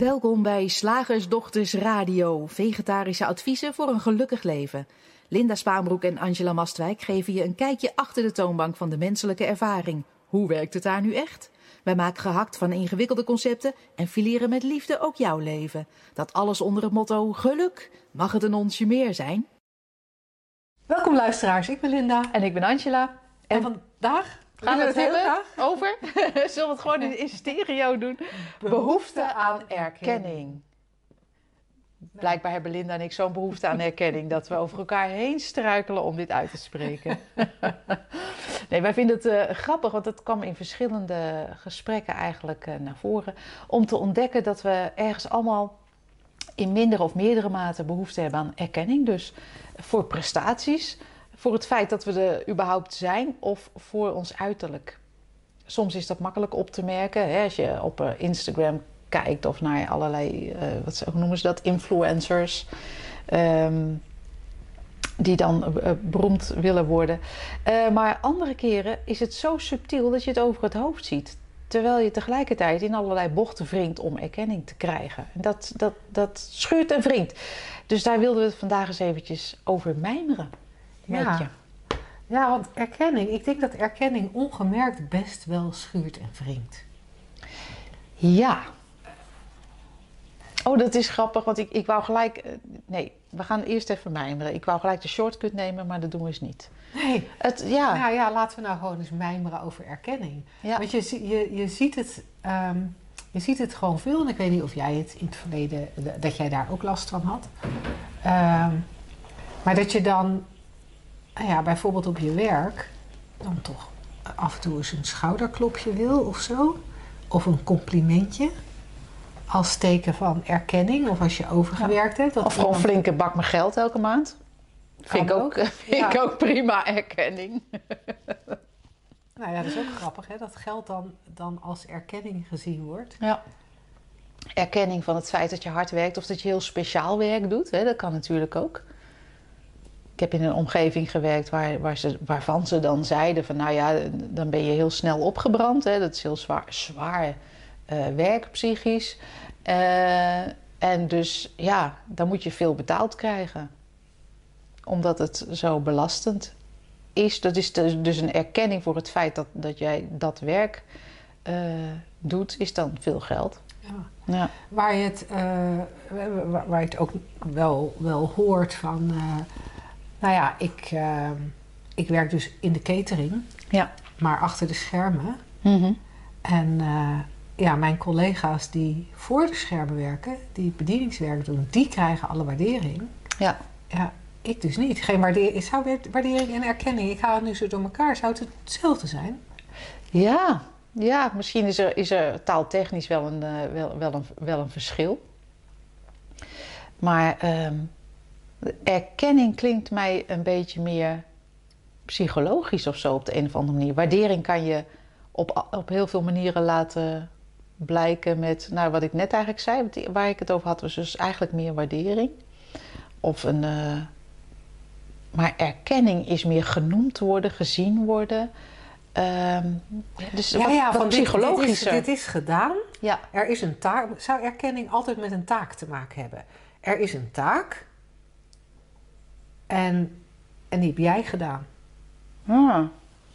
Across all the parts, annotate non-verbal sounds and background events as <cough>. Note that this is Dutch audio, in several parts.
Welkom bij Slagersdochters Radio, vegetarische adviezen voor een gelukkig leven. Linda Spaanbroek en Angela Mastwijk geven je een kijkje achter de toonbank van de menselijke ervaring. Hoe werkt het daar nu echt? Wij maken gehakt van ingewikkelde concepten en fileren met liefde ook jouw leven. Dat alles onder het motto geluk. Mag het een onsje meer zijn? Welkom luisteraars, ik ben Linda. En ik ben Angela. En, vandaag gaan we het hebben over, <laughs> zullen we het gewoon in, in stereo doen? Behoefte aan erkenning. Blijkbaar hebben Linda en ik zo'n behoefte aan erkenning dat we over elkaar heen struikelen om dit uit te spreken. <laughs> nee, wij vinden het eh, grappig, want het kwam in verschillende gesprekken eigenlijk eh, naar voren. Om te ontdekken dat we ergens allemaal in mindere of meerdere mate behoefte hebben aan erkenning. Dus voor prestaties, voor het feit dat we er überhaupt zijn of voor ons uiterlijk. Soms is dat makkelijk op te merken. Hè? Als je op eh, Instagram kijkt of naar allerlei, eh, wat ze- noemen ze dat, influencers. ehm, die dan eh, beroemd willen worden. Maar andere keren is het zo subtiel dat je het over het hoofd ziet. Terwijl je tegelijkertijd in allerlei bochten wringt om erkenning te krijgen. En dat, dat, dat schuurt en wringt. Dus daar wilden we het vandaag eens eventjes over mijmeren. Ja. je. Ja, want erkenning, ik denk dat erkenning ongemerkt best wel schuurt en wringt. Ja. Oh, dat is grappig, want ik, ik wou gelijk... eh, Nee, we gaan eerst even mijmeren. Ik wou gelijk de shortcut nemen, maar dat doen we eens niet. Nee, Het, ja, nou ja, laten we nou gewoon eens mijmeren over erkenning. ja. Want je, je, je, ziet het, ehm, je ziet het gewoon veel. En ik weet niet of jij het in het verleden, dat jij daar ook last van had. Ehm, maar dat je dan, nou ja, bijvoorbeeld op je werk, dan toch af en toe eens een schouderklopje wil of zo. Of een complimentje. Als teken van erkenning. Of als je overgewerkt hebt. dat Of gewoon iemand- flinke bak met geld elke maand. Vind, ik ook, ook. <laughs> vind ik ook prima erkenning. <laughs> Nou ja, dat is ook grappig hè. Dat geld dan, dan als erkenning gezien wordt. Ja. Erkenning van het feit dat je hard werkt of dat je heel speciaal werk doet. Hè, dat kan natuurlijk ook. Ik heb in een omgeving gewerkt waar, waar ze, waarvan ze dan zeiden van... nou ja, dan ben je heel snel opgebrand. Hè, dat is heel zwaar, zwaar eh, werk, psychisch. Eh, en dus ja, dan moet je veel betaald krijgen. Omdat het zo belastend is. Dat is dus dus een erkenning voor het feit dat, dat jij dat werk eh, doet, is dan veel geld. Ja. Ja. Waar je het, waar, waar je het ook wel, wel hoort van... nou ja, ik, eh, ik werk dus in de catering, Ja. maar achter de schermen. Mhm. En eh, ja, mijn collega's die voor de schermen werken, die bedieningswerk doen, die krijgen alle waardering. Ja. Ja, ik dus niet. Geen waardering. Zou weer- waardering en erkenning, ik haal het nu zo door elkaar. Zou het hetzelfde zijn? Ja. ja, misschien is er, is er taaltechnisch wel een, eh, wel, wel, een, wel een verschil. Maar ehm, erkenning klinkt mij een beetje meer psychologisch of zo op de een of andere manier. Waardering kan je op, op heel veel manieren laten blijken met, nou wat ik net eigenlijk zei, wat- waar ik het over had, was dus eigenlijk meer waardering. Of een, eh, maar erkenning is meer genoemd worden, gezien worden. Ehm, dus wat, wat van dit-. Dit is, dit is gedaan. Ja, Er is een taak. Zou erkenning altijd met een taak te maken hebben? Er is een taak. En, en die heb jij gedaan. Ah.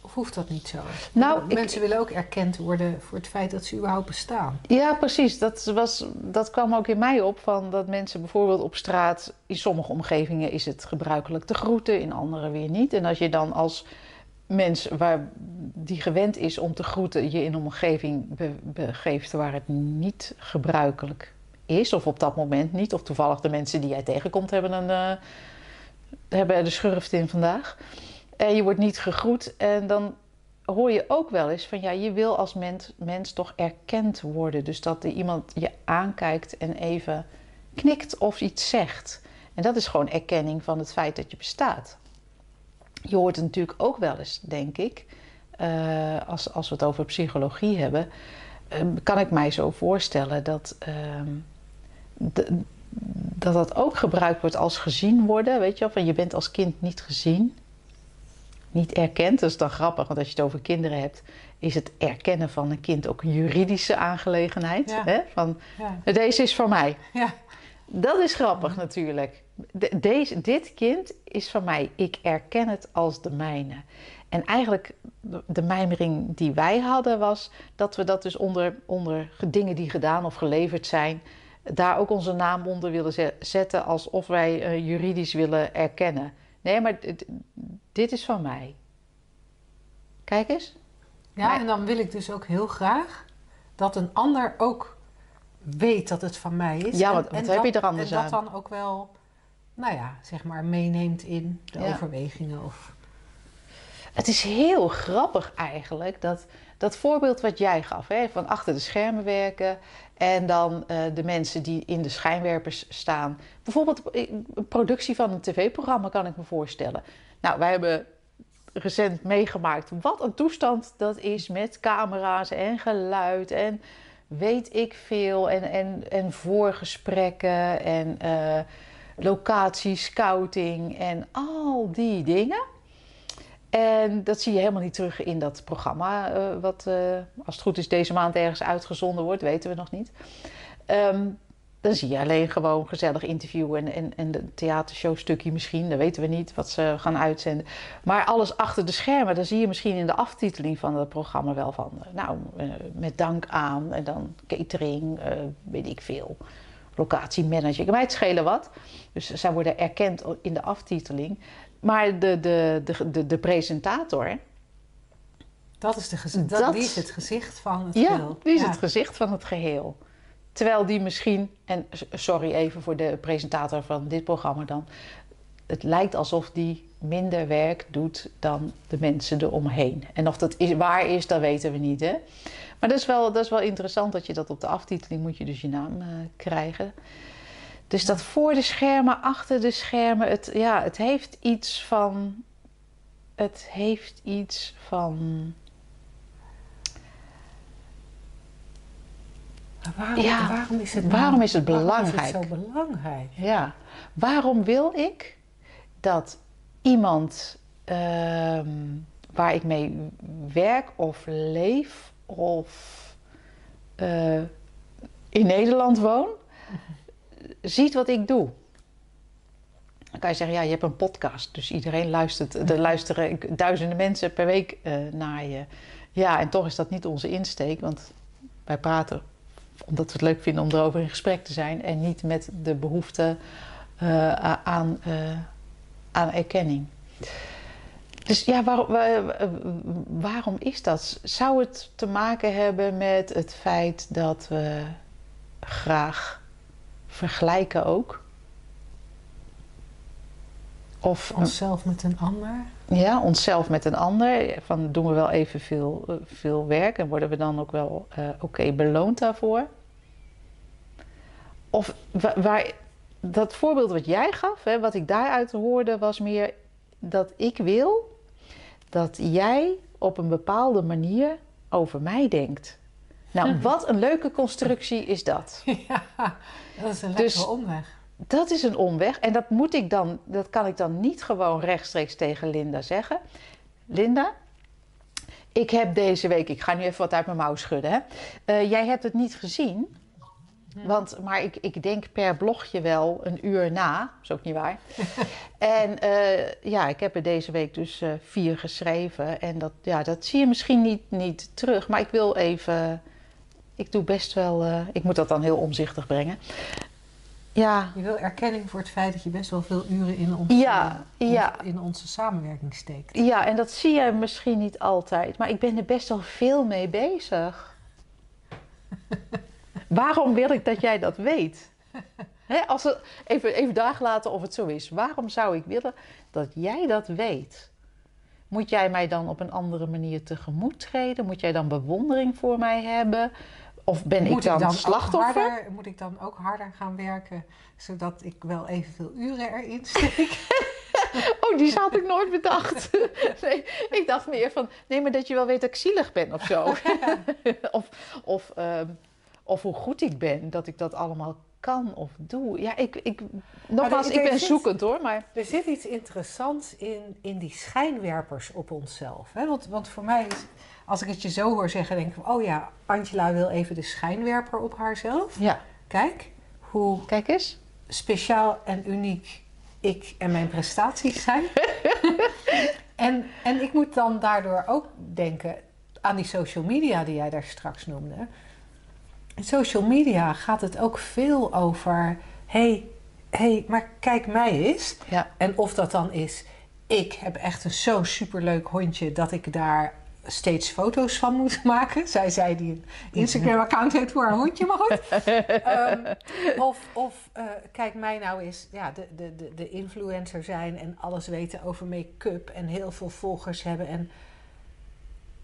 Of hoeft dat niet zo? Nou, ik- Mensen willen ook erkend worden voor het feit dat ze überhaupt bestaan. Ja, precies. Dat, was, dat kwam ook in mij op. Van dat mensen bijvoorbeeld op straat... In sommige omgevingen is het gebruikelijk te groeten. In andere weer niet. En als je dan als mens waar die gewend is om te groeten... je in een omgeving be- begeeft waar het niet gebruikelijk is... of op dat moment niet... of toevallig de mensen die jij tegenkomt hebben, een, eh, hebben er de schurft in vandaag... En je wordt niet gegroet en dan hoor je ook wel eens van ja, je wil als mens, mens toch erkend worden. Dus dat er iemand je aankijkt en even knikt of iets zegt. En dat is gewoon erkenning van het feit dat je bestaat. Je hoort het natuurlijk ook wel eens, denk ik, eh, als, als we het over psychologie hebben, eh, kan ik mij zo voorstellen dat, ehm, de- dat dat ook gebruikt wordt als gezien worden. Weet je wel, van je bent als kind niet gezien. niet erkent. Dat is dan grappig, want als je het over kinderen hebt, is het erkennen van een kind ook een juridische aangelegenheid. Ja. Hè? Van, Ja. deze is van mij. Ja. Dat is grappig natuurlijk. De- deze, dit kind is van mij. Ik erken het als de mijne. En eigenlijk, de, de mijmering die wij hadden was dat we dat dus onder, onder dingen die gedaan of geleverd zijn, daar ook onze naam onder willen ze- zetten alsof wij eh, juridisch willen erkennen. Nee, maar dit, is van mij. Kijk eens. Ja, Maar- en dan wil ik dus ook heel graag dat een ander ook weet dat het van mij is. Ja, En- wat- en heb je er anders En dat aan? dan ook wel, nou ja, zeg maar meeneemt in de Ja. overwegingen. Of, Het is heel grappig eigenlijk, dat, dat voorbeeld wat jij gaf, hè, van achter de schermen werken en dan eh, de mensen die in de schijnwerpers staan. Bijvoorbeeld eh, een productie van een tv-programma kan ik me voorstellen. Nou, wij hebben recent meegemaakt wat een toestand dat is met camera's en geluid en weet ik veel en, en, en voorgesprekken en eh locatiescouting en al die dingen. En dat zie je helemaal niet terug in dat programma, eh, wat eh, als het goed is deze maand ergens uitgezonden wordt, weten we nog niet. Ehm, dan zie je alleen gewoon gezellig interview en, en, en de theatershowstukje misschien, dat weten we niet wat ze gaan uitzenden. Maar alles achter de schermen, dan zie je misschien in de aftiteling van het programma wel van, eh, nou, met dank aan en dan catering, weet ik veel, locatiemanager. Mij het schelen wat. Dus zij worden erkend in de aftiteling. Maar de, de, de, de, de presentator, dat is de dat, Dat- die is het gezicht van het ja, geheel. die is Ja. het gezicht van het geheel. Terwijl die misschien, en sorry even voor de presentator van dit programma dan, het lijkt alsof die minder werk doet dan de mensen eromheen. En of dat is, waar is, dat weten we niet. Hè? Maar dat is, wel, dat is wel interessant dat je dat op de aftiteling moet je dus je naam eh, krijgen. Dus dat voor de schermen, achter de schermen, het, ja, het heeft iets van. Het heeft iets van. Waarom, Ja, waarom is het, waarom is het waarom belangrijk? is het zo belangrijk? Ja, waarom wil ik dat iemand ehm, waar ik mee werk of leef of eh, in Nederland woon, ziet wat ik doe? Dan kan je zeggen, ja, je hebt een podcast, dus iedereen luistert. Er luisteren duizenden mensen per week eh, naar je. Ja, en toch is dat niet onze insteek, want wij praten omdat we het leuk vinden om erover in gesprek te zijn en niet met de behoefte eh, aan, aan erkenning. Dus ja, waar- waar- waarom is dat? Zou het te maken hebben met het feit dat we graag vergelijken ook? Of Onszelf met een ander. ja, onszelf met een ander. Van doen we wel even veel, veel werk en worden we dan ook wel eh, oké beloond daarvoor? Of wa- waar, dat voorbeeld wat jij gaf, hè, wat ik daaruit hoorde, was meer dat ik wil dat jij op een bepaalde manier over mij denkt. Nou, wat een leuke constructie is dat. <laughs> ja, dat is een Dus- lekkere omweg. Dat is een omweg. En dat moet ik dan, dat kan ik dan niet gewoon rechtstreeks tegen Linda zeggen. Linda, ik heb deze week, ik ga nu even wat uit mijn mouw schudden. Hè? Eh, jij hebt het niet gezien. Want, maar ik, ik denk per blogje wel een uur na. Dat is ook niet waar. <laughs> en eh, ja, ik heb er deze week dus eh, vier geschreven. En dat, ja, dat zie je misschien niet, niet terug. Maar ik wil even. Ik doe best wel. eh, ik moet dat dan heel omzichtig brengen. Ja, Je wil erkenning voor het feit dat je best wel veel uren in onze, Ja, ja. in onze samenwerking steekt. Ja, en dat zie je misschien niet altijd, maar ik ben er best wel veel mee bezig. <laughs> Waarom wil ik dat jij dat weet? <laughs> Als het, even, even daar laten of het zo is. Waarom zou ik willen dat jij dat weet? Moet jij mij dan op een andere manier tegemoet treden? Moet jij dan bewondering voor mij hebben? Of ben ik dan, ik dan slachtoffer? harder, moet ik dan ook harder gaan werken, zodat ik wel evenveel uren erin steek? <laughs> Oh, die had ik nooit bedacht. <laughs> Nee, ik dacht meer van, nee, maar dat je wel weet dat ik zielig ben of zo. of, of, ehm, of hoe goed ik ben, dat ik dat allemaal kan of doe. Ja, ik, ik, nogmaals, ik ben zit- zoekend hoor, maar Er zit iets interessants in, in die schijnwerpers op onszelf. Hè? Want, want voor mij, is, als ik het je zo hoor zeggen, denk ik... oh ja, Angela wil even de schijnwerper op haarzelf. ja, Kijk, hoe kijk eens. speciaal en uniek ik en mijn prestaties zijn. <laughs> en, en ik moet dan daardoor ook denken aan die social media die jij daar straks noemde. In social media gaat het ook veel over... hey, hey, maar kijk mij eens. Ja, En of dat dan is, ik heb echt een zo superleuk hondje dat ik daar steeds foto's van moet <laughs> maken. Zij zei die een Instagram-account heeft voor haar hondje, maar goed. <laughs> Ehm, of of eh, kijk mij nou eens, ja, de, de, de, de influencer zijn en alles weten over make-up en heel veel volgers hebben. En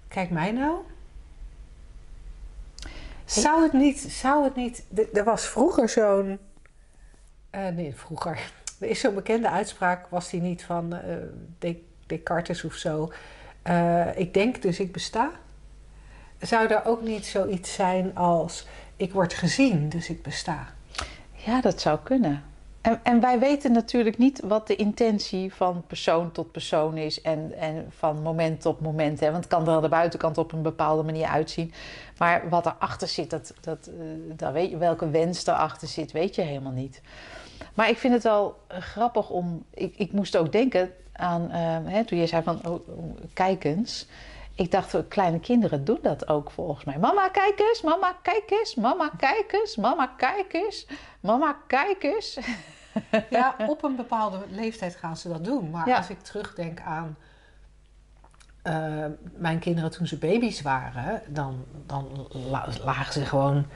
kijk mij nou. Zou het niet, zou het niet, er- was vroeger zo'n, eh, nee, vroeger. Er is zo'n bekende uitspraak, was die niet van Des- Descartes of zo. Eh, ik denk dus ik besta. Zou er ook niet zoiets zijn als ik word gezien, dus ik besta? ja dat zou kunnen. En, en wij weten natuurlijk niet wat de intentie van persoon tot persoon is en, en van moment tot moment. Hè? Want het kan er aan de buitenkant op een bepaalde manier uitzien. Maar wat erachter zit, dat, dat, eh, dat weet je, welke wens erachter zit, weet je helemaal niet. Maar ik vind het wel eh, grappig om. Ik, ik moest ook denken aan. eh, hè, toen je zei van. Oh, oh, kijk eens. Ik dacht, kleine kinderen doen dat ook volgens mij. Mama, kijk eens. Mama, kijk eens. Mama, kijk eens. Mama, kijk eens. Mama, kijk eens. Ja, <laughs> op een bepaalde leeftijd gaan ze dat doen. Maar Ja. als ik terugdenk aan eh, mijn kinderen toen ze baby's waren, dan, dan la- lagen ze gewoon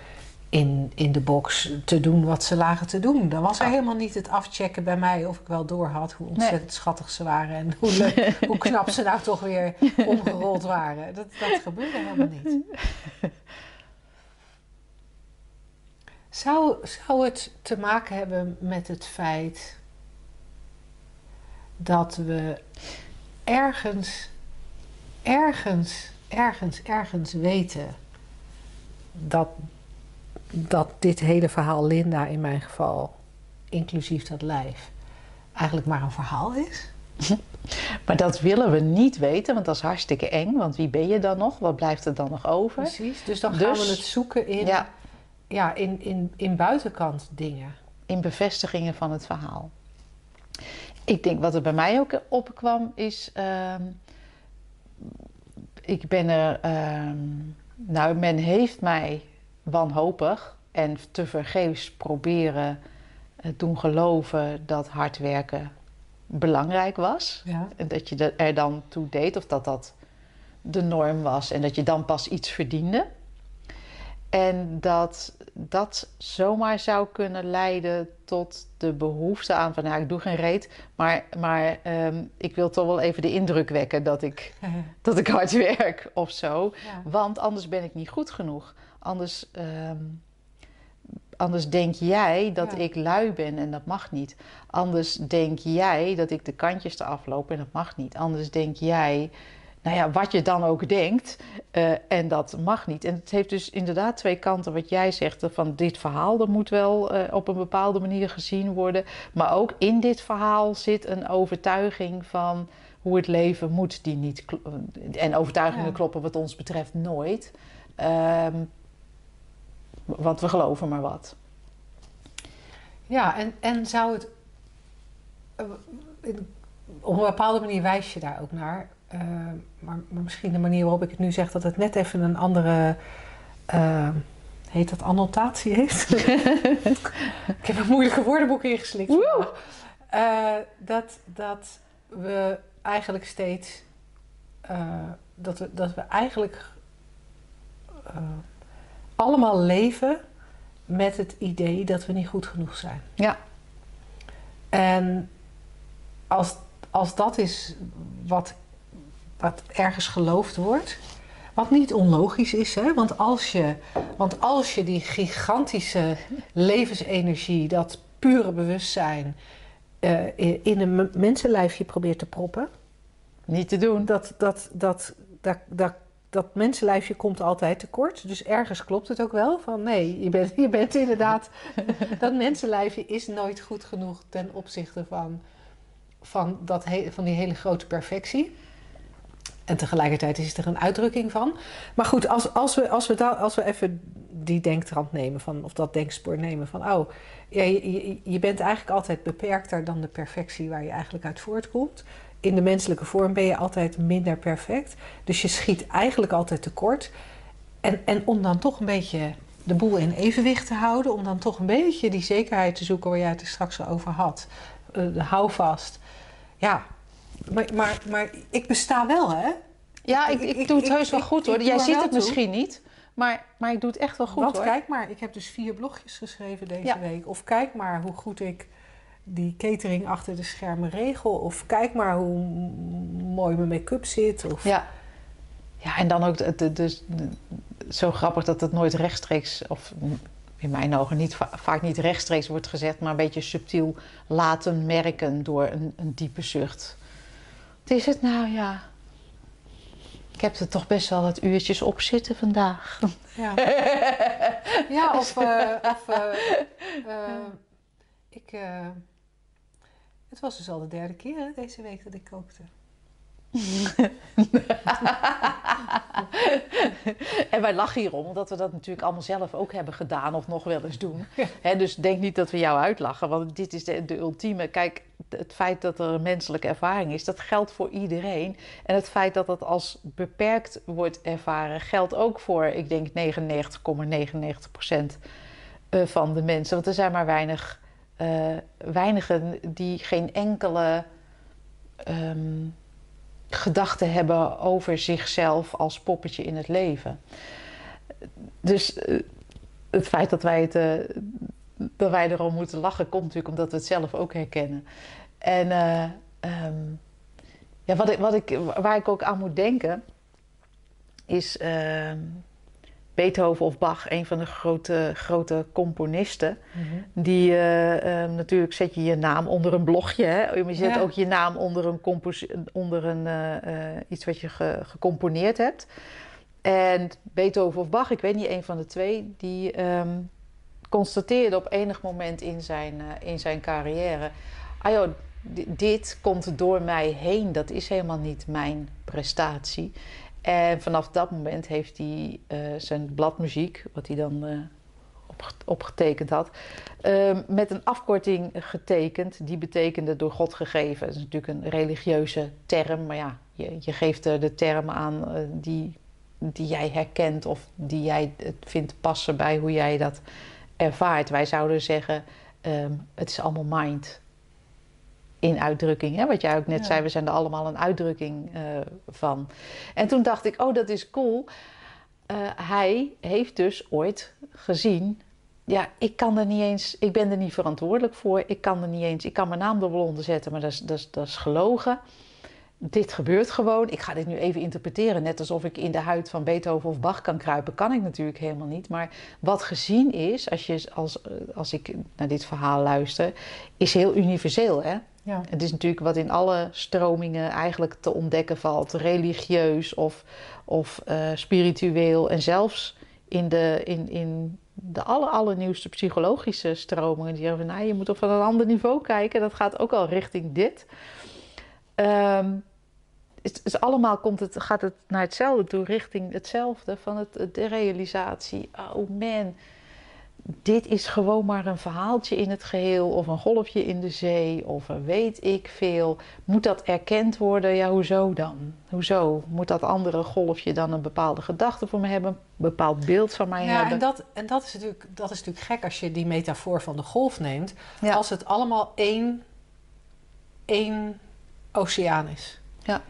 in, in de box te doen wat ze lagen te doen. Dan was er helemaal niet het afchecken bij mij of ik wel door had hoe ontzettend schattig ze waren en hoe, leuk, <laughs> hoe knap ze nou toch weer omgerold waren. Dat, dat gebeurde helemaal niet. <laughs> Zou, zou het te maken hebben met het feit dat we ergens, ergens, ergens, ergens weten dat, dat dit hele verhaal Linda in mijn geval, inclusief dat lijf, eigenlijk maar een verhaal is? <laughs> Maar dat willen we niet weten, want dat is hartstikke eng. Want wie ben je dan nog? Wat blijft er dan nog over? Precies. Dus dan gaan Dus- we het zoeken in, Ja, ja, in, in, in buitenkant dingen. in bevestigingen van het verhaal. Ik denk wat er bij mij ook opkwam is. ehm, ik ben er. ehm, nou, men heeft mij wanhopig en tevergeefs proberen eh, doen geloven dat hard werken belangrijk was. Ja. En dat je er dan toe deed of dat dat de norm was en dat je dan pas iets verdiende. En dat dat zomaar zou kunnen leiden tot de behoefte aan van, nou, ik doe geen reet, maar, maar ehm, ik wil toch wel even de indruk wekken dat ik, <laughs> dat ik hard werk of zo. Ja. Want anders ben ik niet goed genoeg. Anders, ehm, anders denk jij dat Ja. ik lui ben en dat mag niet. Anders denk jij dat ik de kantjes eraf loop en dat mag niet. Anders denk jij, nou ja, wat je dan ook denkt eh, en dat mag niet. En het heeft dus inderdaad twee kanten. Wat jij zegt, eh, van dit verhaal, dat moet wel eh, op een bepaalde manier gezien worden. Maar ook in dit verhaal zit een overtuiging van hoe het leven moet, die niet... En overtuigingen Ja. kloppen wat ons betreft nooit. Ehm, want we geloven maar wat. Ja, en, en zou het. op een bepaalde manier wijs je daar ook naar. Eh, maar, maar misschien de manier waarop ik het nu zeg, dat het net even een andere. eh, heet dat annotatie heeft? <laughs> ik heb een moeilijke woordenboek ingeslikt. Eh, dat, dat we eigenlijk steeds. dat, we, dat we eigenlijk. allemaal leven met het idee dat we niet goed genoeg zijn. Ja. En als, als dat is wat, wat ergens geloofd wordt, wat niet onlogisch is, hè? Want, als je, want als je die gigantische levensenergie, dat pure bewustzijn, eh, in een mensenlijfje probeert te proppen, Niet te doen. dat, dat, dat, dat, dat, dat mensenlijfje komt altijd tekort. Dus ergens klopt het ook wel. Van nee, je bent, je bent inderdaad. <laughs> dat mensenlijfje is nooit goed genoeg ten opzichte van, van, dat van die hele grote perfectie. En tegelijkertijd is er een uitdrukking van. Maar goed, als, als, we, als, we, als we even die denktrand nemen, van, of dat denkspoor nemen van, oh, ja, je, je bent eigenlijk altijd beperkter dan de perfectie waar je eigenlijk uit voortkomt. In de menselijke vorm ben je altijd minder perfect. Dus je schiet eigenlijk altijd tekort. En, en om dan toch een beetje de boel in evenwicht te houden, om dan toch een beetje die zekerheid te zoeken waar jij het er straks over had. Uh, hou vast. Ja, maar, maar, maar ik besta wel, hè? Ja, ik, ik, doe het heus wel goed hoor. Jij ziet het misschien niet, maar, maar ik doe het echt wel goed Want hoor. kijk maar, ik heb dus vier blogjes geschreven deze week. Of kijk maar hoe goed ik die catering achter de schermen regel. Of kijk maar hoe mooi mijn make-up zit. Of... Ja. ja, en dan ook de, de, zo grappig dat het nooit rechtstreeks, of in mijn ogen niet, vaak niet rechtstreeks wordt gezegd, maar een beetje subtiel laten merken door een, een diepe zucht. Wat is het nou, ja? Ik heb er toch best wel wat uurtjes op zitten vandaag. Ja, <laughs> ja of, uh, of uh, uh, ik. het was dus al de derde keer hè, deze week dat ik kookte. <laughs> en wij lachen hierom, omdat we dat natuurlijk allemaal zelf ook hebben gedaan of nog wel eens doen. dus denk niet dat we jou uitlachen, want dit is de, de, ultieme. Kijk, het feit dat er een menselijke ervaring is, dat geldt voor iedereen. En het feit dat dat als beperkt wordt ervaren, geldt ook voor, ik denk, 99,99% ,99 eh, van de mensen. Want er zijn maar weinig, uh, weinigen die geen enkele. Um, gedachten hebben over zichzelf als poppetje in het leven. Dus uh, het feit dat wij, het, dat wij erom moeten lachen, komt natuurlijk omdat we het zelf ook herkennen. En uh, um, ja, wat ik, wat ik, waar ik ook aan moet denken, is ehm, Beethoven of Bach, een van de grote, grote componisten. Mhm. Die uh, uh, natuurlijk zet je je naam onder een blogje. Hè? Je zet ook je naam onder, een, onder een, uh, iets wat je ge gecomponeerd hebt. En Beethoven of Bach, ik weet niet, een van de twee, die um, constateerde op enig moment in zijn, in zijn carrière: ah joh, dit komt door mij heen, dat is helemaal niet mijn prestatie. En vanaf dat moment heeft hij uh, zijn bladmuziek, wat hij dan uh, op, opgetekend had, uh, met een afkorting getekend. Die betekende door God gegeven. Dat is natuurlijk een religieuze term, maar ja, je, je geeft er de term aan eh, die, die jij herkent of die jij vindt passen bij hoe jij dat ervaart. Wij zouden zeggen, ehm, het is allemaal mind in uitdrukking. Hè? Wat jij ook net zei, we zijn er allemaal een uitdrukking uh, van. En toen dacht ik, oh, dat is cool. Uh, hij heeft dus ooit gezien. Ja, ik kan er niet eens, ik ben er niet verantwoordelijk voor. Ik kan er niet eens, ik kan mijn naam er wel onder zetten, maar dat is, dat is, dat is gelogen. Dit gebeurt gewoon. Ik ga dit nu even interpreteren, net alsof ik in de huid van Beethoven of Bach kan kruipen. Kan ik natuurlijk helemaal niet. Maar wat gezien is, als, je, als, als ik naar dit verhaal luister, is heel universeel. Hè? Ja. Het is natuurlijk wat in alle stromingen eigenlijk te ontdekken valt, religieus of, of uh, spiritueel. En zelfs in de, in, in de aller, allernieuwste psychologische stromingen, die zeggen van nou, je moet op van een ander niveau kijken, dat gaat ook al richting dit. Um, het is allemaal komt het, gaat het naar hetzelfde toe, richting hetzelfde van het, de realisatie. Oh man, dit is gewoon maar een verhaaltje in het geheel, of een golfje in de zee, of weet ik veel. Moet dat erkend worden? Ja, hoezo dan? Hoezo? Moet dat andere golfje dan een bepaalde gedachte voor me hebben, een bepaald beeld van mij ja, hebben? En dat, en dat is, natuurlijk, dat is natuurlijk gek als je die metafoor van de golf neemt. Ja. Als het allemaal één, één oceaan is. Ja.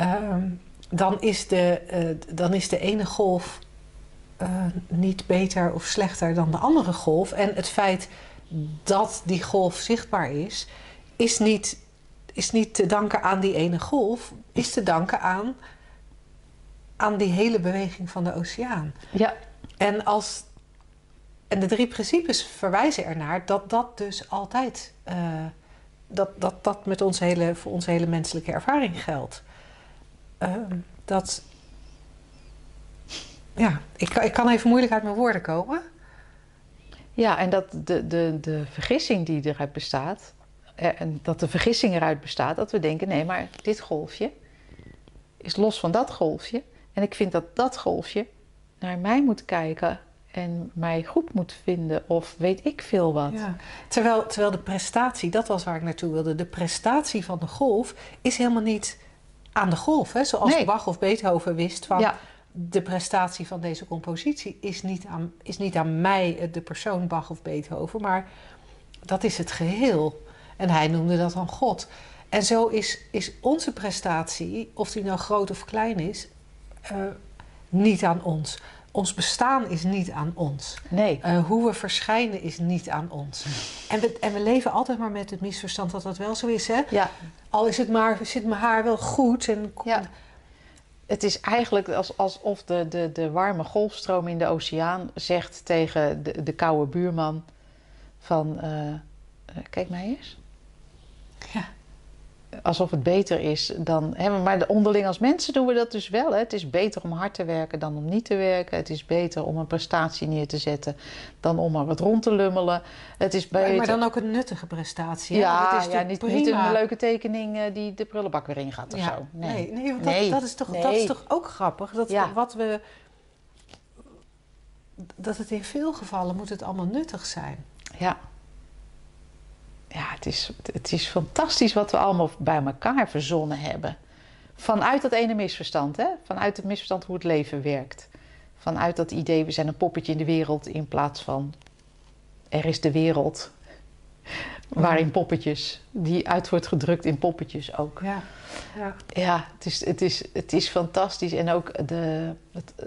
Um, dan, is de, uh, dan is de ene golf uh, niet beter of slechter dan de andere golf. En het feit dat die golf zichtbaar is, is niet, is niet te danken aan die ene golf, is te danken aan, aan die hele beweging van de oceaan. Ja. En, als, en de drie principes verwijzen ernaar dat dat dus altijd. Uh, dat, dat dat met onze hele, voor onze hele menselijke ervaring geldt. Uh, dat ja, ik, ik kan even moeilijk uit mijn woorden komen. Ja, en dat de, de, de vergissing die eruit bestaat, en dat de vergissing eruit bestaat dat we denken: nee, maar dit golfje is los van dat golfje. En ik vind dat dat golfje naar mij moet kijken en mij goed moet vinden, of weet ik veel wat. Ja. Terwijl, terwijl de prestatie, dat was waar ik naartoe wilde, de prestatie van de golf is helemaal niet aan de golf. Hè? Zoals Nee. Bach of Beethoven wist van Ja. de prestatie van deze compositie is niet, aan, is niet aan mij, eh, de persoon Bach of Beethoven, maar dat is het geheel. En hij noemde dat dan God. En zo is, is onze prestatie, of die nou groot of klein is, eh, niet aan ons. Ons bestaan is niet aan ons. Nee. Eh, hoe we verschijnen is niet aan ons. En we, en we leven altijd maar met het misverstand dat dat wel zo is. Hè? Ja, Al is het maar, zit mijn haar wel goed. En, Ja. Het is eigenlijk als, alsof de, de, de warme golfstroom in de oceaan zegt tegen de, de koude buurman van... eh, eh, kijk mij eens. Ja. Alsof het beter is dan... Hè, maar de onderling als mensen doen we dat dus wel. Hè. Het is beter om hard te werken dan om niet te werken. Het is beter om een prestatie neer te zetten dan om maar wat rond te lummelen. Het is beter... maar, dan ook een nuttige prestatie. hè? Ja, is ja niet, een leuke tekening eh, die de prullenbak weer in gaat of Ja, zo. Nee, nee, want dat, Nee. Dat, is toch, dat is toch ook grappig. Dat, Ja. wat we, dat het in veel gevallen moet het allemaal nuttig zijn. Ja. Ja, het is, het is fantastisch wat we allemaal bij elkaar verzonnen hebben. Vanuit dat ene misverstand, hè? Vanuit het misverstand hoe het leven werkt. Vanuit dat idee, we zijn een poppetje in de wereld in plaats van er is de wereld. <laughs> Waarin poppetjes, die uit wordt gedrukt in poppetjes ook. Ja, ja. Ja, het is, het is, het is fantastisch. En ook de, het, eh,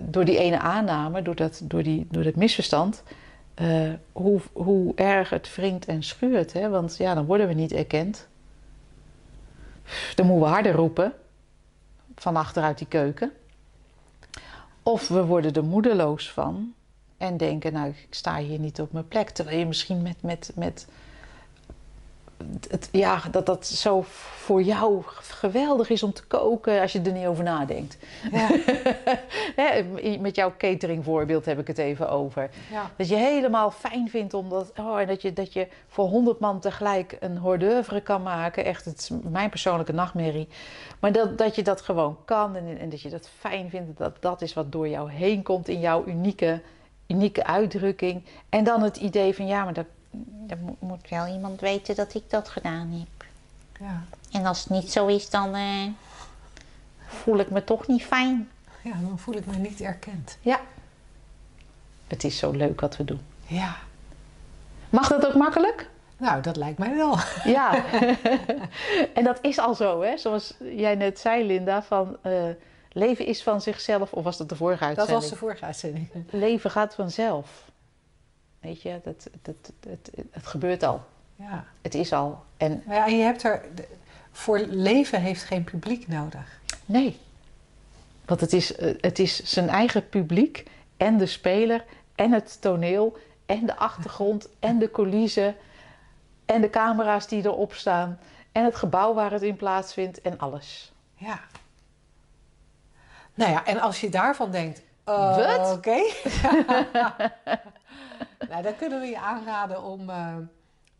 door die ene aanname, door dat, door die, door dat misverstand, eh, hoe, hoe erg het wringt en schuurt. Hè? Want ja, dan worden we niet erkend. Dan moeten we harder roepen, van achteruit die keuken. Of we worden er moedeloos van en denken, nou, ik sta hier niet op mijn plek. Terwijl je misschien met, met, met het, ja, dat dat zo voor jou geweldig is om te koken als je er niet over nadenkt. Ja, <laughs> Met jouw cateringvoorbeeld heb ik het even over. ja. Dat je helemaal fijn vindt om dat, oh, en dat, je, dat je voor honderd man tegelijk een hors d'oeuvre kan maken. Echt, het is mijn persoonlijke nachtmerrie. Maar dat, dat je dat gewoon kan en, en dat je dat fijn vindt. Dat dat is wat door jou heen komt in jouw unieke, unieke uitdrukking. En dan het idee van, ja, maar dat, Er moet, wel iemand weten dat ik dat gedaan heb. ja. En als het niet zo is, dan eh, voel ik me toch niet fijn. ja, dan voel ik me niet erkend. ja, het is zo leuk wat we doen. Ja, Mag dat ook makkelijk? nou, dat lijkt mij wel. <laughs> Ja, <laughs> en dat is al zo, hè? Zoals jij net zei, Linda, van eh, leven is van zichzelf. Of was dat de vorige Dat uitzending? was de vorige uitzending. Leven gaat vanzelf. Weet je, dat, dat, het, het gebeurt al. Ja. Het is al. En Maar ja, je hebt er... Voor leven heeft geen publiek nodig. nee, want het is, eh, het is zijn eigen publiek en de speler en het toneel en de achtergrond <laughs> en de coulissen en de camera's die erop staan en het gebouw waar het in plaatsvindt en alles. Ja. Nou ja, en als je daarvan denkt... Wat? Oké. <laughs> <laughs> <laughs> nou, dan kunnen we je aanraden om, eh,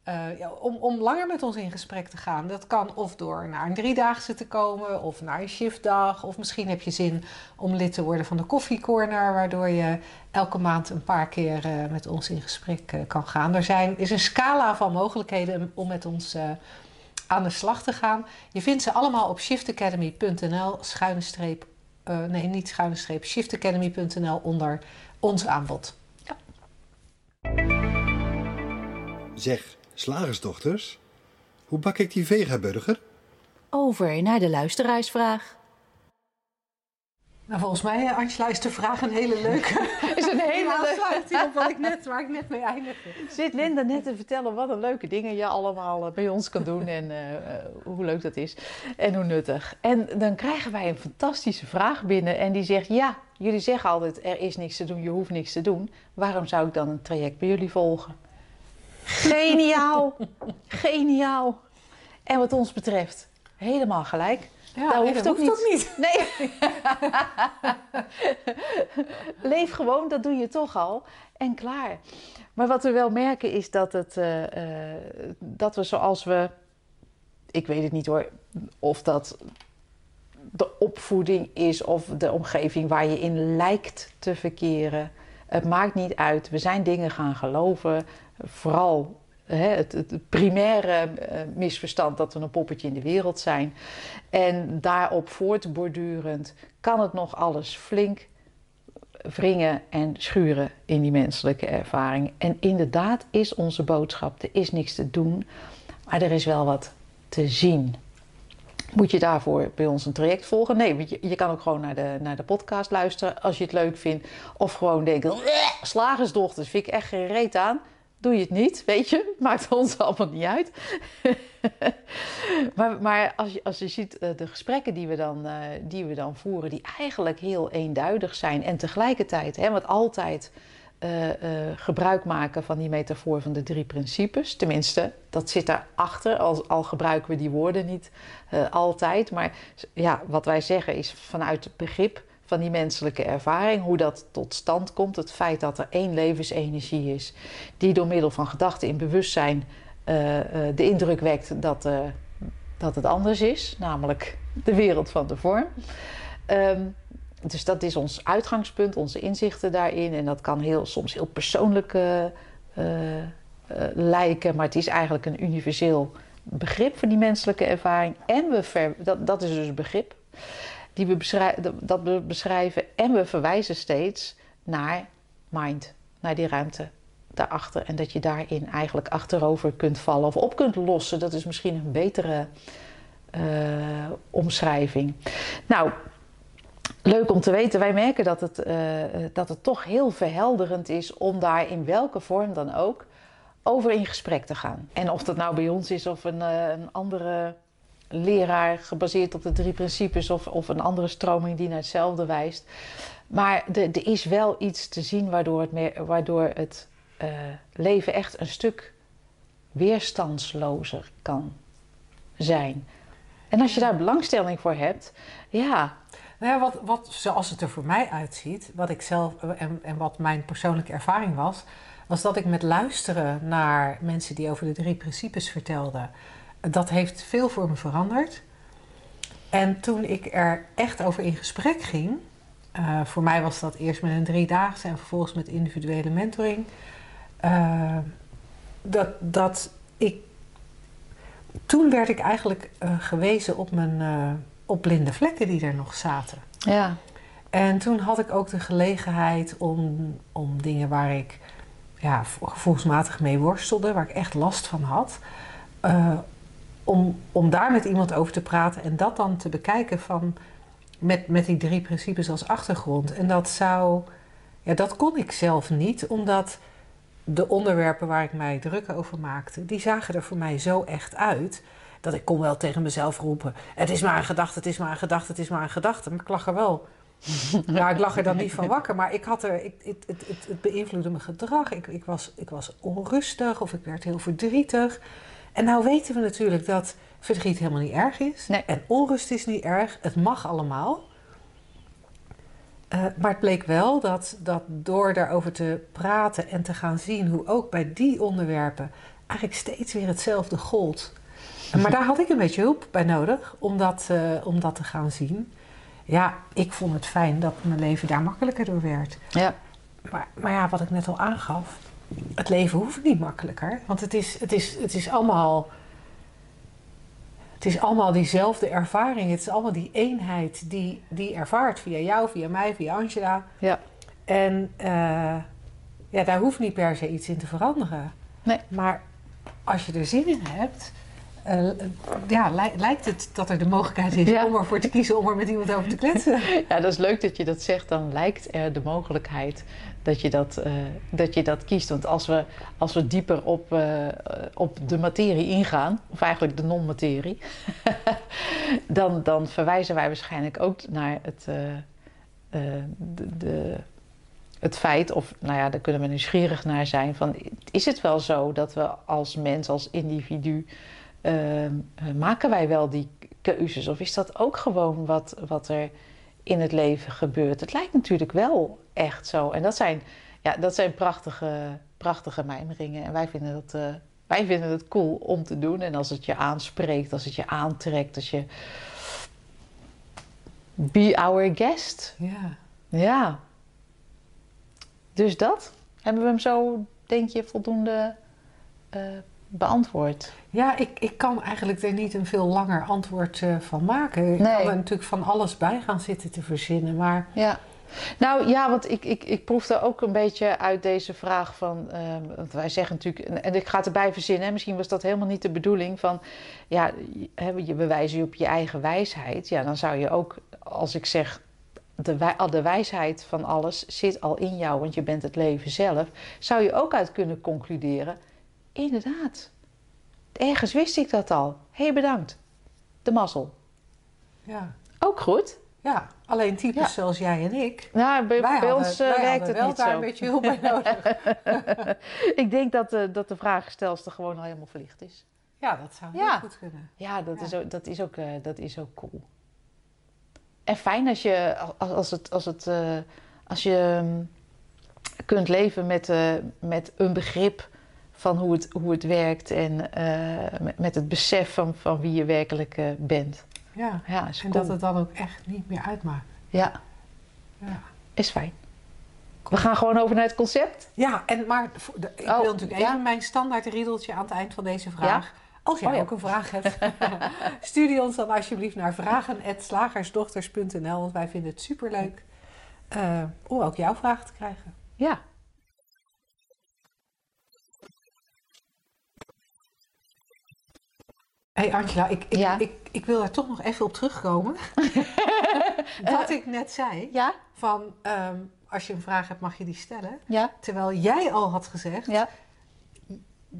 eh, ja, om, om langer met ons in gesprek te gaan. Dat kan of door naar een driedaagse te komen... of naar een shiftdag. Of misschien heb je zin om lid te worden van de koffiecorner... waardoor je elke maand een paar keer eh, met ons in gesprek kan gaan. Er zijn, is een scala van mogelijkheden om met ons... aan de slag te gaan. Je vindt ze allemaal op shiftacademy.nl schuine streep, nee niet schuine streep, shiftacademy.nl onder ons aanbod. Zeg, slagersdochters, hoe bak ik die vegaburger? Over naar de luisteraarsvraag. Nou, volgens mij, eh, Angela, is de vraag een hele leuke. <laughs> Is een hele Ja, leuke. sluit die op wat ik net, waar ik net mee eindigde. Zit Linda net te vertellen wat een leuke dingen je allemaal eh, bij ons kan doen en eh, hoe leuk dat is en hoe nuttig. En dan krijgen wij een fantastische vraag binnen en die zegt: Ja, jullie zeggen altijd er is niks te doen, je hoeft niks te doen. Waarom zou ik dan een traject bij jullie volgen? Geniaal! Geniaal! En wat ons betreft, helemaal gelijk. Ja, dat hoeft dat ook hoeft niet. ook niet. Nee. <laughs> Leef gewoon, dat doe je toch al. En klaar. Maar wat we wel merken is dat, het, eh, eh, dat we zoals we. Ik weet het niet hoor. Of dat de opvoeding is of de omgeving waar je in lijkt te verkeren. Het maakt niet uit. We zijn dingen gaan geloven. Vooral het, het primaire eh, misverstand dat we een poppetje in de wereld zijn. En daarop voortbordurend kan het nog alles flink wringen en schuren in die menselijke ervaring. En inderdaad is onze boodschap: er is niks te doen, maar er is wel wat te zien. Moet je daarvoor bij ons een traject volgen? Nee, je, je kan ook gewoon naar de, naar de podcast luisteren als je het leuk vindt. Of gewoon denken, "Bleh, slagersdochters, vind ik echt geen reet aan. Doe je het niet, weet je? <laughs> Maakt ons allemaal niet uit. <laughs> maar maar als, je, als je ziet eh, de gesprekken die we, dan, eh, die we dan voeren, die eigenlijk heel eenduidig zijn. En tegelijkertijd, hè, want altijd eh, eh, gebruik maken van die metafoor van de drie principes. Tenminste, dat zit daarachter, al, al gebruiken we die woorden niet eh, altijd. Maar ja, wat wij zeggen is vanuit het begrip van die menselijke ervaring, hoe dat tot stand komt. Het feit dat er één levensenergie is, die door middel van gedachten in bewustzijn de indruk wekt dat, dat het anders is, namelijk de wereld van de vorm. Ehm, dus dat is ons uitgangspunt, onze inzichten daarin. En dat kan heel, soms heel persoonlijk eh, eh, eh, lijken, maar het is eigenlijk een universeel begrip voor die menselijke ervaring. En we ver, dat, dat is dus begrip die we beschrijven, dat we beschrijven. En we verwijzen steeds naar mind, naar die ruimte daarachter. En dat je daarin eigenlijk achterover kunt vallen of op kunt lossen. Dat is misschien een betere omschrijving. Nou, leuk om te weten. Wij merken dat het, eh, dat het toch heel verhelderend is om daar in welke vorm dan ook over in gesprek te gaan. En of dat nou bij ons is of een, eh, een andere leraar gebaseerd op de drie principes of, of een andere stroming die naar hetzelfde wijst. Maar er is wel iets te zien waardoor het, meer, waardoor het eh, leven echt een stuk weerstandslozer kan zijn. En als je daar belangstelling voor hebt, ja, Nou ja, wat, wat, zoals het er voor mij uitziet, wat ik zelf en, en wat mijn persoonlijke ervaring was, was dat ik met luisteren naar mensen die over de drie principes vertelden, dat heeft veel voor me veranderd. En toen ik er echt over in gesprek ging, eh, voor mij was dat eerst met een driedaagse en vervolgens met individuele mentoring, eh, dat, dat ik. Toen werd ik eigenlijk eh, gewezen op mijn op blinde vlekken die er nog zaten. ja, En toen had ik ook de gelegenheid om, om dingen waar ik ja, gevoelsmatig mee worstelde, waar ik echt last van had, eh, om, om daar met iemand over te praten en dat dan te bekijken van, met, met die drie principes als achtergrond. En dat zou, ja, dat kon ik zelf niet, omdat de onderwerpen waar ik mij druk over maakte, die zagen er voor mij zo echt uit. Dat ik kon wel tegen mezelf roepen: Het is maar een gedachte, het is maar een gedachte, het is maar een gedachte. Maar ik lag er wel <laughs> ja, ik lag er dan niet van wakker, maar ik had er, ik, het, het, het, het beïnvloedde mijn gedrag. Ik, ik, was, ik was onrustig of ik werd heel verdrietig. En nou weten we natuurlijk dat verdriet helemaal niet erg is. Nee. En onrust is niet erg. Het mag allemaal. Eh, maar het bleek wel dat, dat door daarover te praten en te gaan zien hoe ook bij die onderwerpen eigenlijk steeds weer hetzelfde gold. Maar daar had ik een beetje hulp bij nodig om dat, eh, om dat te gaan zien. Ja, ik vond het fijn dat mijn leven daar makkelijker door werd. ja, Maar, maar ja, wat ik net al aangaf, het leven hoeft niet makkelijker. Want het is, het is, het is allemaal. Het is allemaal diezelfde ervaring. Het is allemaal die eenheid die, die ervaart via jou, via mij, via Angela. ja. En eh, ja, daar hoeft niet per se iets in te veranderen. Nee. Maar als je er zin in hebt, eh, ja, lij- lijkt het dat er de mogelijkheid is Ja. om ervoor te kiezen om er met iemand over te kletsen. <laughs> Ja, dat is leuk dat je dat zegt. Dan lijkt er de mogelijkheid dat je dat, eh, dat, je dat kiest. Want als we, als we dieper op, eh, op de materie ingaan, of eigenlijk de non-materie, <laughs> dan, dan verwijzen wij waarschijnlijk ook naar het, de, de, het feit, of nou ja, daar kunnen we nieuwsgierig naar zijn, van is het wel zo dat we als mens, als individu, maken wij wel die keuzes? Of is dat ook gewoon wat, wat er in het leven gebeurt? Het lijkt natuurlijk wel echt zo. En dat zijn, ja, dat zijn prachtige, prachtige mijmeringen. En wij vinden, dat, eh, wij vinden het cool om te doen. En als het je aanspreekt, als het je aantrekt, als je... Be our guest. Ja. Ja. Dus dat. Hebben we hem zo, denk je, voldoende eh, beantwoord? Ja, ik, ik kan eigenlijk er niet een veel langer antwoord eh, van maken. Ik Nee. kan er natuurlijk van alles bij gaan zitten te verzinnen. Maar Ja. Nou ja, want ik, ik, ik proefde ook een beetje uit deze vraag van... ehm, want wij zeggen natuurlijk... en- ik ga het erbij verzinnen. hè, Misschien was dat helemaal niet de bedoeling van... Ja, je- hè, je op je eigen wijsheid. Ja, dan zou je ook, als ik zeg... De, wij- de wijsheid van alles zit al in jou, want je bent het leven zelf. Zou je ook uit kunnen concluderen... Inderdaad, ergens wist ik dat al. Hé, hey, bedankt. De mazzel. ja, Ook goed. ja alleen types Ja. zoals jij en ik. Nou, bij, wij bij hadden- ons eh, wij werkt het wel niet daar zo. een beetje hulp bij <laughs> nodig. <laughs> ik denk dat, eh, dat de vragenstelster gewoon al helemaal verlicht is. Ja, dat zou heel Ja. goed kunnen. Ja, dat, Ja. Is, ook, dat, is, ook, eh, dat is ook cool. En fijn als je, als, als het, als het, als je mm, kunt leven met, met een begrip van hoe het, hoe het werkt en eh, met, het besef van, van wie je werkelijk eh, bent. Ja. Ja, En cool. dat het dan ook echt niet meer uitmaakt. Ja, Ja. is fijn. We gaan gewoon over naar het concept. Ja, en maar de- ik Oh, wil natuurlijk ja. even mijn standaard riedeltje aan het eind van deze vraag. Als jij Oh, ook een vraag hebt, <laughs> stuur die ons dan alsjeblieft naar vragen.slagersdochters.nl. Want wij vinden het superleuk eh, om ook jouw vragen te krijgen. Ja. Hey Angela, ik, ik, Ja. ik, ik wil daar toch nog even op terugkomen. <laughs> Wat ik net zei, Ja? van ehm, als je een vraag hebt mag je die stellen. Ja? Terwijl jij al had gezegd, Ja?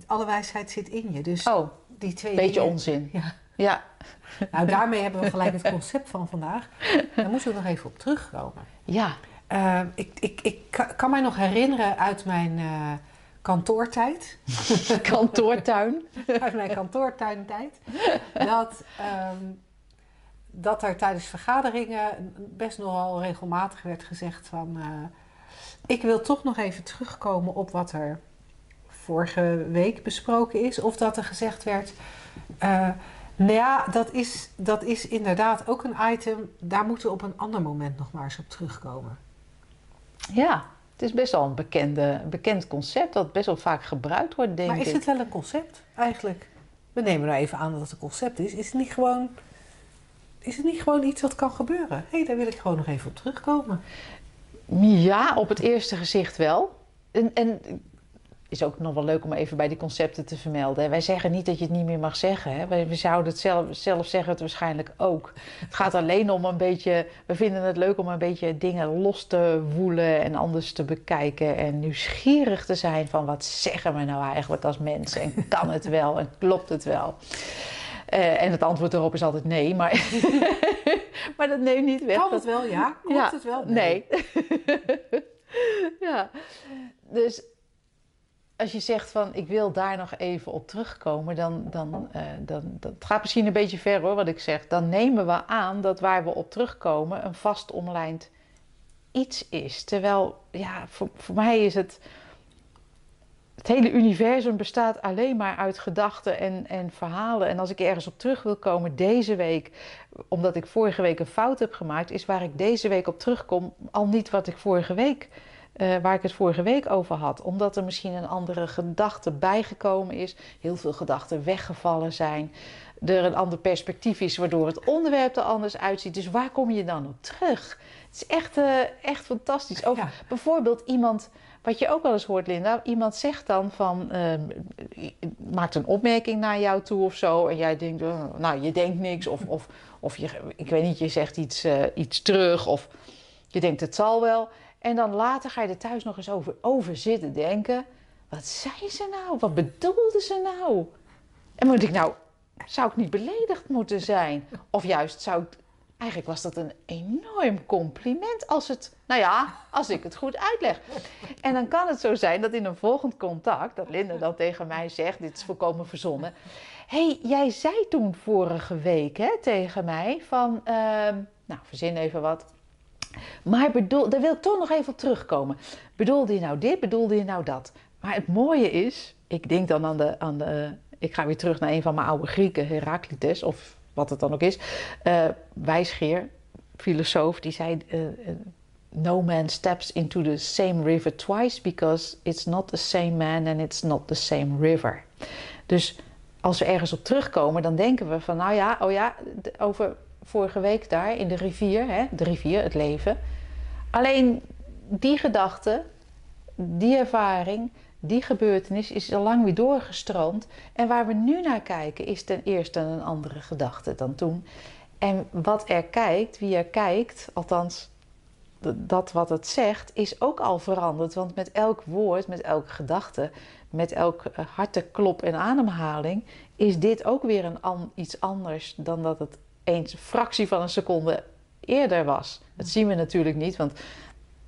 alle wijsheid zit in je. Dus Oh, die twee beetje dingen- onzin. Ja. Ja. <laughs> Nou, daarmee hebben we gelijk het concept van vandaag. Daar moeten we nog even op terugkomen. Ja. Eh, ik, ik, ik ka- kan mij nog herinneren uit mijn eh, kantoortijd, <laughs> Kantoortuin. uit mijn kantoortuintijd, dat, ehm, dat er tijdens vergaderingen best nogal regelmatig werd gezegd van... eh, ik wil toch nog even terugkomen op wat er vorige week besproken is. Of dat er gezegd werd... eh, nou ja, dat is, dat is inderdaad ook een item. Daar moeten we op een ander moment nog maar eens op terugkomen. Ja, het is best wel een bekende, bekend concept dat best wel vaak gebruikt wordt, denk maar is ik. het wel een concept eigenlijk? We nemen nou even aan dat het een concept is. Is het niet gewoon, is het niet gewoon iets wat kan gebeuren? Hé, daar wil ik gewoon nog even op terugkomen. Ja, op het eerste gezicht wel. En, en is ook nog wel leuk om even bij die concepten te vermelden. Wij zeggen niet dat je het niet meer mag zeggen. Hè. Wij, we zouden het zelf, zelf zeggen het waarschijnlijk ook. Het gaat alleen om een beetje... We vinden het leuk om een beetje dingen los te woelen en anders te bekijken. En nieuwsgierig te zijn van wat zeggen we nou eigenlijk als mensen? En kan het wel? En klopt het wel? Eh, en het antwoord erop is altijd nee, maar, <laughs> maar dat neemt niet weg. Kan dat- het wel, ja? Klopt Ja, het wel? Nee. <laughs> ja, dus als je zegt van ik wil daar nog even op terugkomen, dan, dan, eh, dan dat gaat misschien een beetje ver hoor wat ik zeg. Dan nemen we aan dat waar we op terugkomen een vast omlijnd iets is. Terwijl, ja, voor, voor mij is het. Het hele universum bestaat alleen maar uit gedachten en, en verhalen. En als ik ergens op terug wil komen deze week, omdat ik vorige week een fout heb gemaakt, is waar ik deze week op terugkom al niet wat ik vorige week, eh, waar ik het vorige week over had. Omdat er misschien een andere gedachte bijgekomen is, heel veel gedachten weggevallen zijn, er een ander perspectief is waardoor het onderwerp er anders uitziet. Dus waar kom je dan op terug? Het is echt, eh, echt fantastisch. Ja. bijvoorbeeld iemand. Wat je ook wel eens hoort, Linda. Iemand zegt dan van. ehm, maakt een opmerking naar jou toe of zo. En jij denkt. eh, nou, je denkt niks. Of, of, of je, ik weet niet, je zegt iets, eh, iets terug. Of je denkt het zal wel. En dan later ga je er thuis nog eens over, over zitten denken. Wat zei ze nou? Wat bedoelde ze nou? En denk ik, nou, zou ik niet beledigd moeten zijn? Of juist zou ik Eigenlijk was dat een enorm compliment als het, nou ja, als ik het goed uitleg. En dan kan het zo zijn dat in een volgend contact, dat Linda dan tegen mij zegt, dit is volkomen verzonnen. hey, jij zei toen vorige week hè, tegen mij van, ehm, nou verzin even wat. Maar bedoel, daar wil ik toch nog even op terugkomen. Bedoelde je nou dit, bedoelde je nou dat? Maar het mooie is, ik denk dan aan de, aan de ik ga weer terug naar een van mijn oude Grieken, Heraclitus, of wat het dan ook is. Uh, wijsgeer, filosoof, die zei: uh, No man steps into the same river twice because it's not the same man and it's not the same river. Dus als we ergens op terugkomen, dan denken we van: Nou ja, oh ja, over vorige week daar in de rivier, hè, de rivier, het leven. Alleen die gedachte, die ervaring, die gebeurtenis is al lang weer doorgestroomd. En waar we nu naar kijken is ten eerste een andere gedachte dan toen. En wat er kijkt, wie er kijkt, althans dat wat het zegt, is ook al veranderd. Want met elk woord, met elke gedachte, met elk eh, harteklop en ademhaling, is dit ook weer een iets anders dan dat het eens een fractie van een seconde eerder was. Dat zien we natuurlijk niet, want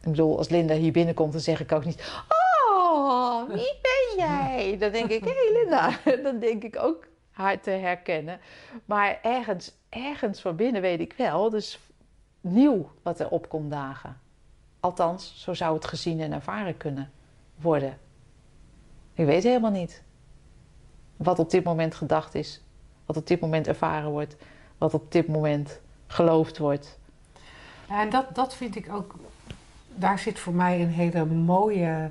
ik bedoel, als Linda hier binnenkomt, dan zeg ik ook niet: Oh, wie ben <laughs> jij? Dan denk ik: Hé hey Linda. <laughs> Dan denk ik ook haar te herkennen. Maar ergens, ergens van binnen weet ik wel, dus nieuw wat er opkomt dagen. Althans, zo zou het gezien en ervaren kunnen worden. Ik weet helemaal niet wat op dit moment gedacht is, wat op dit moment ervaren wordt, wat op dit moment geloofd wordt. en dat, dat vind ik ook, daar zit voor mij een hele mooie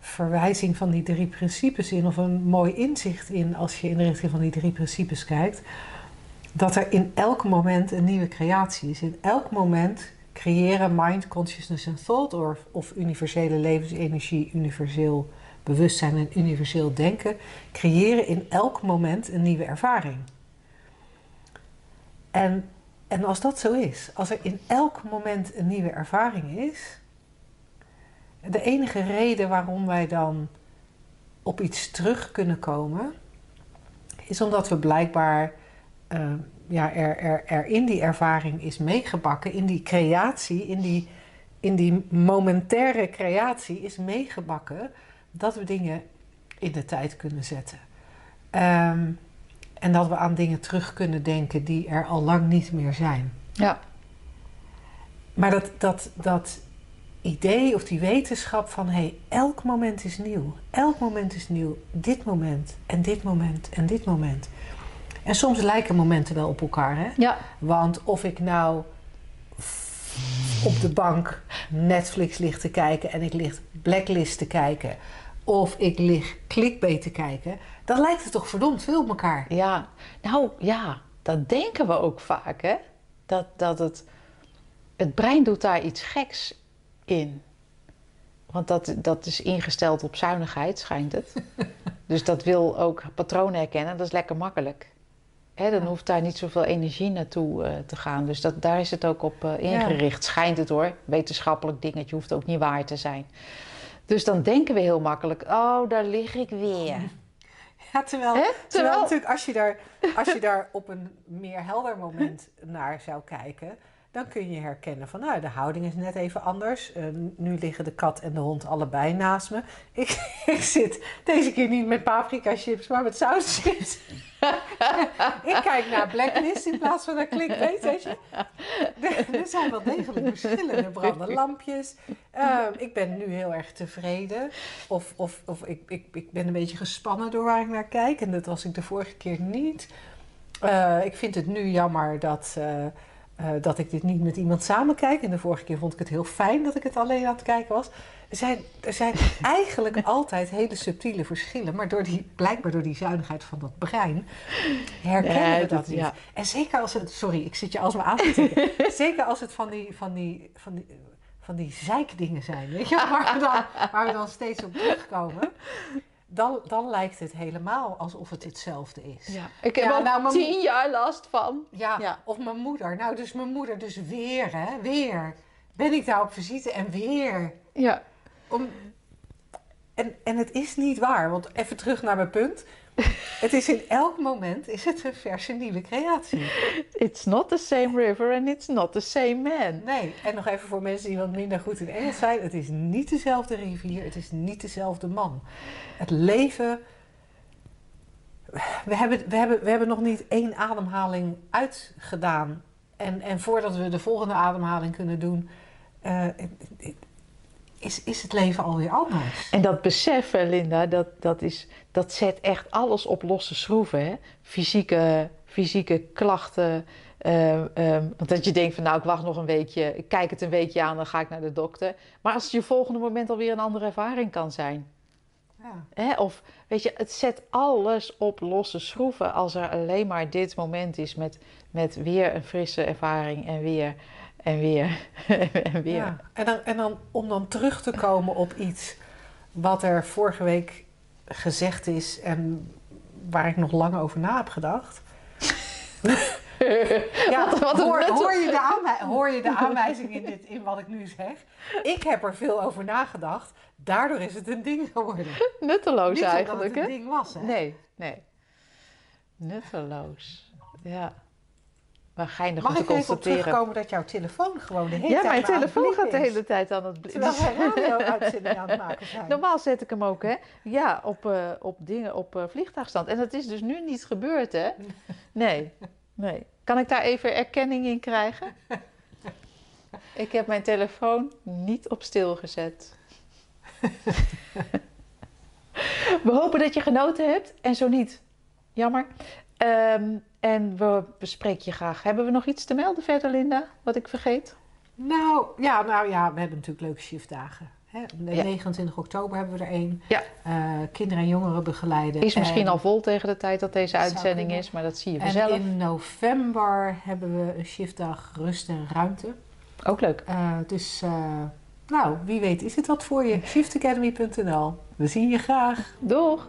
verwijzing van die drie principes in, of een mooi inzicht in als je in de richting van die drie principes kijkt. Dat er in elk moment een nieuwe creatie is. In elk moment creëren mind, consciousness en thought, of, of universele levensenergie, universeel bewustzijn en universeel denken, creëren in elk moment een nieuwe ervaring. En, en als dat zo is, als er in elk moment een nieuwe ervaring is, de enige reden waarom wij dan op iets terug kunnen komen, is omdat we blijkbaar uh, ja, er, er, er in die ervaring is meegebakken, in die creatie, in die, in die momentaire creatie is meegebakken dat we dingen in de tijd kunnen zetten. Um, en dat we aan dingen terug kunnen denken die er al lang niet meer zijn. Ja. Maar dat, dat, dat idee of die wetenschap van hé, hey, elk moment is nieuw. Elk moment is nieuw. Dit moment en dit moment en dit moment. En soms lijken momenten wel op elkaar. Hè? Ja. Want of ik nou op de bank Netflix lig te kijken en ik lig Blacklist te kijken. Of ik lig clickbait te kijken. Dan lijkt het toch verdomd veel op elkaar. Ja, nou ja, dat denken we ook vaak hè. Dat, dat het, het brein doet daar iets geks in. Want dat, dat is ingesteld op zuinigheid, schijnt het. <laughs> dus dat wil ook patronen herkennen. Dat is lekker makkelijk. Hè, dan hoeft daar niet zoveel energie naartoe uh, te gaan. Dus dat, daar is het ook op uh, ingericht. Ja. Schijnt het hoor. Wetenschappelijk dingetje hoeft ook niet waar te zijn. Dus dan denken we heel makkelijk: oh, daar lig ik weer. Ja, terwijl, terwijl, terwijl natuurlijk als je, daar, als je daar op een meer helder moment naar zou kijken, dan kun je herkennen van nou, de houding is net even anders. Uh, nu liggen de kat en de hond allebei naast me. <laughs> Ik, ik zit deze keer niet met paprika chips, maar met sauschips. <laughs> ik kijk naar Blacklist in plaats van naar Clickbait, weet je. <laughs> Er, zijn wel degelijk verschillen. Er branden lampjes. Uh, ik ben nu heel erg tevreden. Of, of, of ik, ik, ik ben een beetje gespannen door waar ik naar kijk. En dat was ik de vorige keer niet. Uh, ik vind het nu jammer dat... Uh, dat ik dit niet met iemand samen kijk. En de vorige keer vond ik het heel fijn dat ik het alleen aan het kijken was. Er zijn, er zijn <laughs> eigenlijk altijd hele subtiele verschillen. Maar door die, blijkbaar door die zuinigheid van dat brein herkennen we dat, niet. Ja. En zeker als het... Sorry, ik zit je alsmaar aan te tikken. <laughs> zeker als het van die, van die, van die, van die zeikdingen zijn. Weet je, waar we dan, waar we dan steeds op terugkomen dan, dan lijkt het helemaal alsof het hetzelfde is. Ja. Ik heb ja, al nou, tien jaar last van. Ja, ja, of mijn moeder. Nou, dus mijn moeder dus weer, hè. Weer. Ben ik daar op visite en weer. Ja. Om, en, en het is niet waar. Want even terug naar mijn punt. Het is in elk moment is het een verse nieuwe creatie. It's not the same river and it's not the same man. Nee, en nog even voor mensen die wat minder goed in Engels zijn. Het is niet dezelfde rivier, het is niet dezelfde man. Het leven... We hebben, we hebben, we hebben nog niet één ademhaling uitgedaan. En, en voordat we de volgende ademhaling kunnen doen... eh, is, is het leven alweer anders. En dat beseffen, Linda, dat, dat, is, dat zet echt alles op losse schroeven. Hè? Fysieke, fysieke klachten. ehm, ehm, want dat je denkt van nou, ik wacht nog een weekje. Ik kijk het een weekje aan, dan ga ik naar de dokter. Maar als het je volgende moment alweer een andere ervaring kan zijn. Ja. Hè? Of weet je, het zet alles op losse schroeven. Als er alleen maar dit moment is met, met weer een frisse ervaring en weer en weer <laughs> en weer. Ja. En, dan, en dan om dan terug te komen op iets wat er vorige week gezegd is en waar ik nog lang over na heb gedacht. <laughs> Ja, Wat- wat hoor, je de hoor je de aanwijzing in, dit, in wat ik nu zeg? Ik heb er veel over nagedacht. Daardoor is het een ding geworden. Nutteloos Niet omdat eigenlijk, het hè? een ding was, hè? Nee, nee. Nutteloos. Ja. Maar geinig Mag ik even op terugkomen dat jouw telefoon gewoon de hele Ja, tijd mijn aan het telefoon gaat de hele tijd aan het Terwijl blikken. we een radio-uitzending aan het maken zijn. Normaal zet ik hem ook, hè? Ja, op, eh, op dingen, op eh, vliegtuigstand. En dat is dus nu niet gebeurd, hè? Nee, nee. Kan ik daar even erkenning in krijgen? Ik heb mijn telefoon niet op stil gezet. <laughs> We hopen dat je genoten hebt en zo niet. Jammer. Ehm, en we bespreken je graag. Hebben we nog iets te melden verder, Linda? Wat ik vergeet? Nou ja, nou ja, we hebben natuurlijk leuke shiftdagen. Hè? De Ja. 29 oktober hebben we er één. Ja. Eh, kinderen en jongeren begeleiden. Is misschien En- al vol tegen de tijd dat deze uitzending is, maar dat zie je En vanzelf. in november hebben we een shiftdag rust en ruimte. Ook leuk. Eh, dus, eh, nou, wie weet is het wat voor je. Shiftacademy.nl. We zien je graag. Doeg!